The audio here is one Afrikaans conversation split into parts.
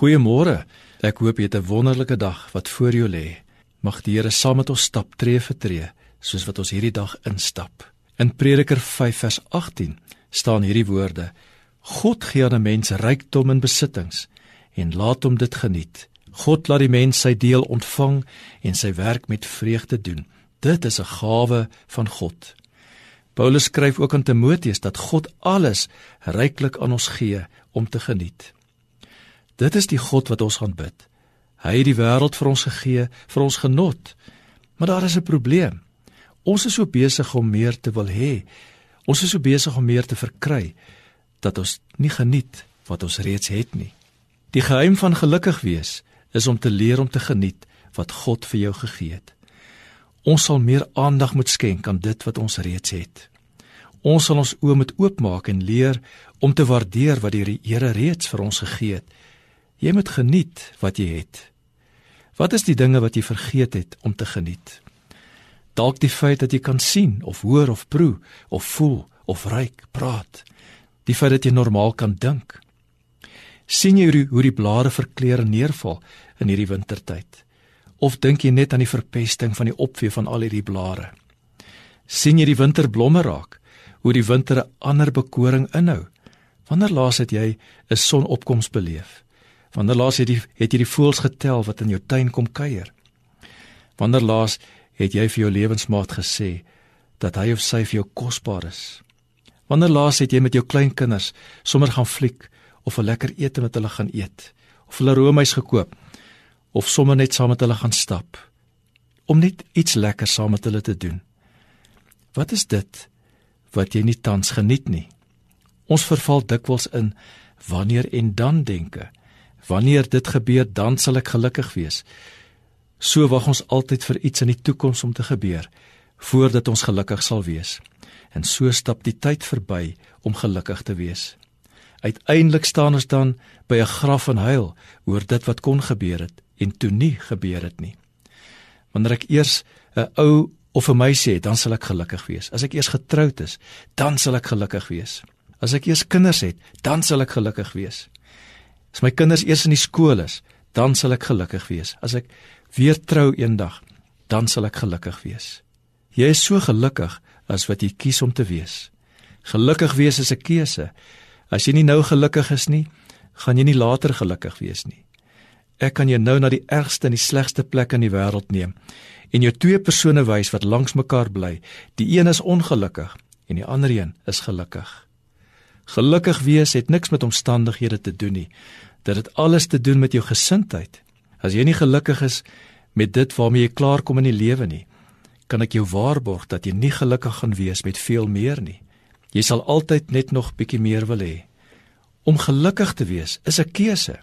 Goeiemôre. Ek hoop jy het 'n wonderlike dag wat voor jou lê. Mag die Here saam met ons stap tree vir tree, soos wat ons hierdie dag instap. In Prediker 5 vers 18 staan hierdie woorde: God gee aan 'n mens rykdom en besittings en laat hom dit geniet. God laat die mens sy deel ontvang en sy werk met vreugde doen. Dit is 'n gawe van God. Paulus skryf ook aan Timoteus dat God alles ryklik aan ons gee om te geniet. Dit is die God wat ons aanbid. Hy het die wêreld vir ons gegee vir ons genot. Maar daar is 'n probleem. Ons is so besig om meer te wil hê. Ons is so besig om meer te verkry dat ons nie geniet wat ons reeds het nie. Die geheim van gelukkig wees is om te leer om te geniet wat God vir jou gegee het. Ons sal meer aandag moet skenk aan dit wat ons reeds het. Ons sal ons oë moet oopmaak en leer om te waardeer wat die Here reeds vir ons gegee het Jy moet geniet wat jy het. Wat is die dinge wat jy vergeet het om te geniet? Dalk die feit dat jy kan sien of hoor of proe of voel of ruik, praat. Die feit dat jy normaal kan dink. sien jy hoe die blare verkleur en neerval in hierdie wintertyd? Of dink jy net aan die verpesting van die opvee van al hierdie blare? sien jy die winterblomme raak? Hoe die winter 'n ander bekoring inhou? Wanneer laas het jy 'n sonopkoms beleef? Wanneer laas het jy het jy die voëls getel wat in jou tuin kom kuier? Wanneer laas het jy vir jou lewensmaat gesê dat hy of sy vir jou kosbaar is? Wanneer laas het jy met jou kleinkinders sommer gaan fliek of 'n lekker ete met hulle gaan eet of hulle roomys gekoop of sommer net saam met hulle gaan stap om net iets lekker saam met hulle te doen? Wat is dit wat jy nie tans geniet nie? Ons verval dikwels in wanneer en dan denke. Wanneer dit gebeur, dan sal ek gelukkig wees. So wag ons altyd vir iets in die toekoms om te gebeur voordat ons gelukkig sal wees. En so stap die tyd verby om gelukkig te wees. Uiteindelik staan ons dan by 'n graf en huil oor dit wat kon gebeur het en toe nie gebeur het nie. Wanneer ek eers 'n ou of 'n meisie het, dan sal ek gelukkig wees. As ek eers getroud is, dan sal ek gelukkig wees. As ek eers kinders het, dan sal ek gelukkig wees. As my kinders eers in die skool is, dan sal ek gelukkig wees. As ek weer trou eendag, dan sal ek gelukkig wees. Jy is so gelukkig as wat jy kies om te wees. Gelukkig wees is 'n keuse. As jy nie nou gelukkig is nie, gaan jy nie later gelukkig wees nie. Ek kan jou nou na die ergste en die slegste plek in die wêreld neem en jou twee persone wys wat langs mekaar bly. Die een is ongelukkig en die ander een is gelukkig. Gelukkig wees het niks met omstandighede te doen nie. Dit het alles te doen met jou gesindheid. As jy nie gelukkig is met dit waarmee jy klaarkom in die lewe nie, kan ek jou waarborg dat jy nie gelukkig gaan wees met veel meer nie. Jy sal altyd net nog bietjie meer wil hê. Om gelukkig te wees is 'n keuse.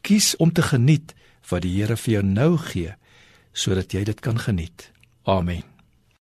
Kies om te geniet wat die Here vir jou nou gee sodat jy dit kan geniet. Amen.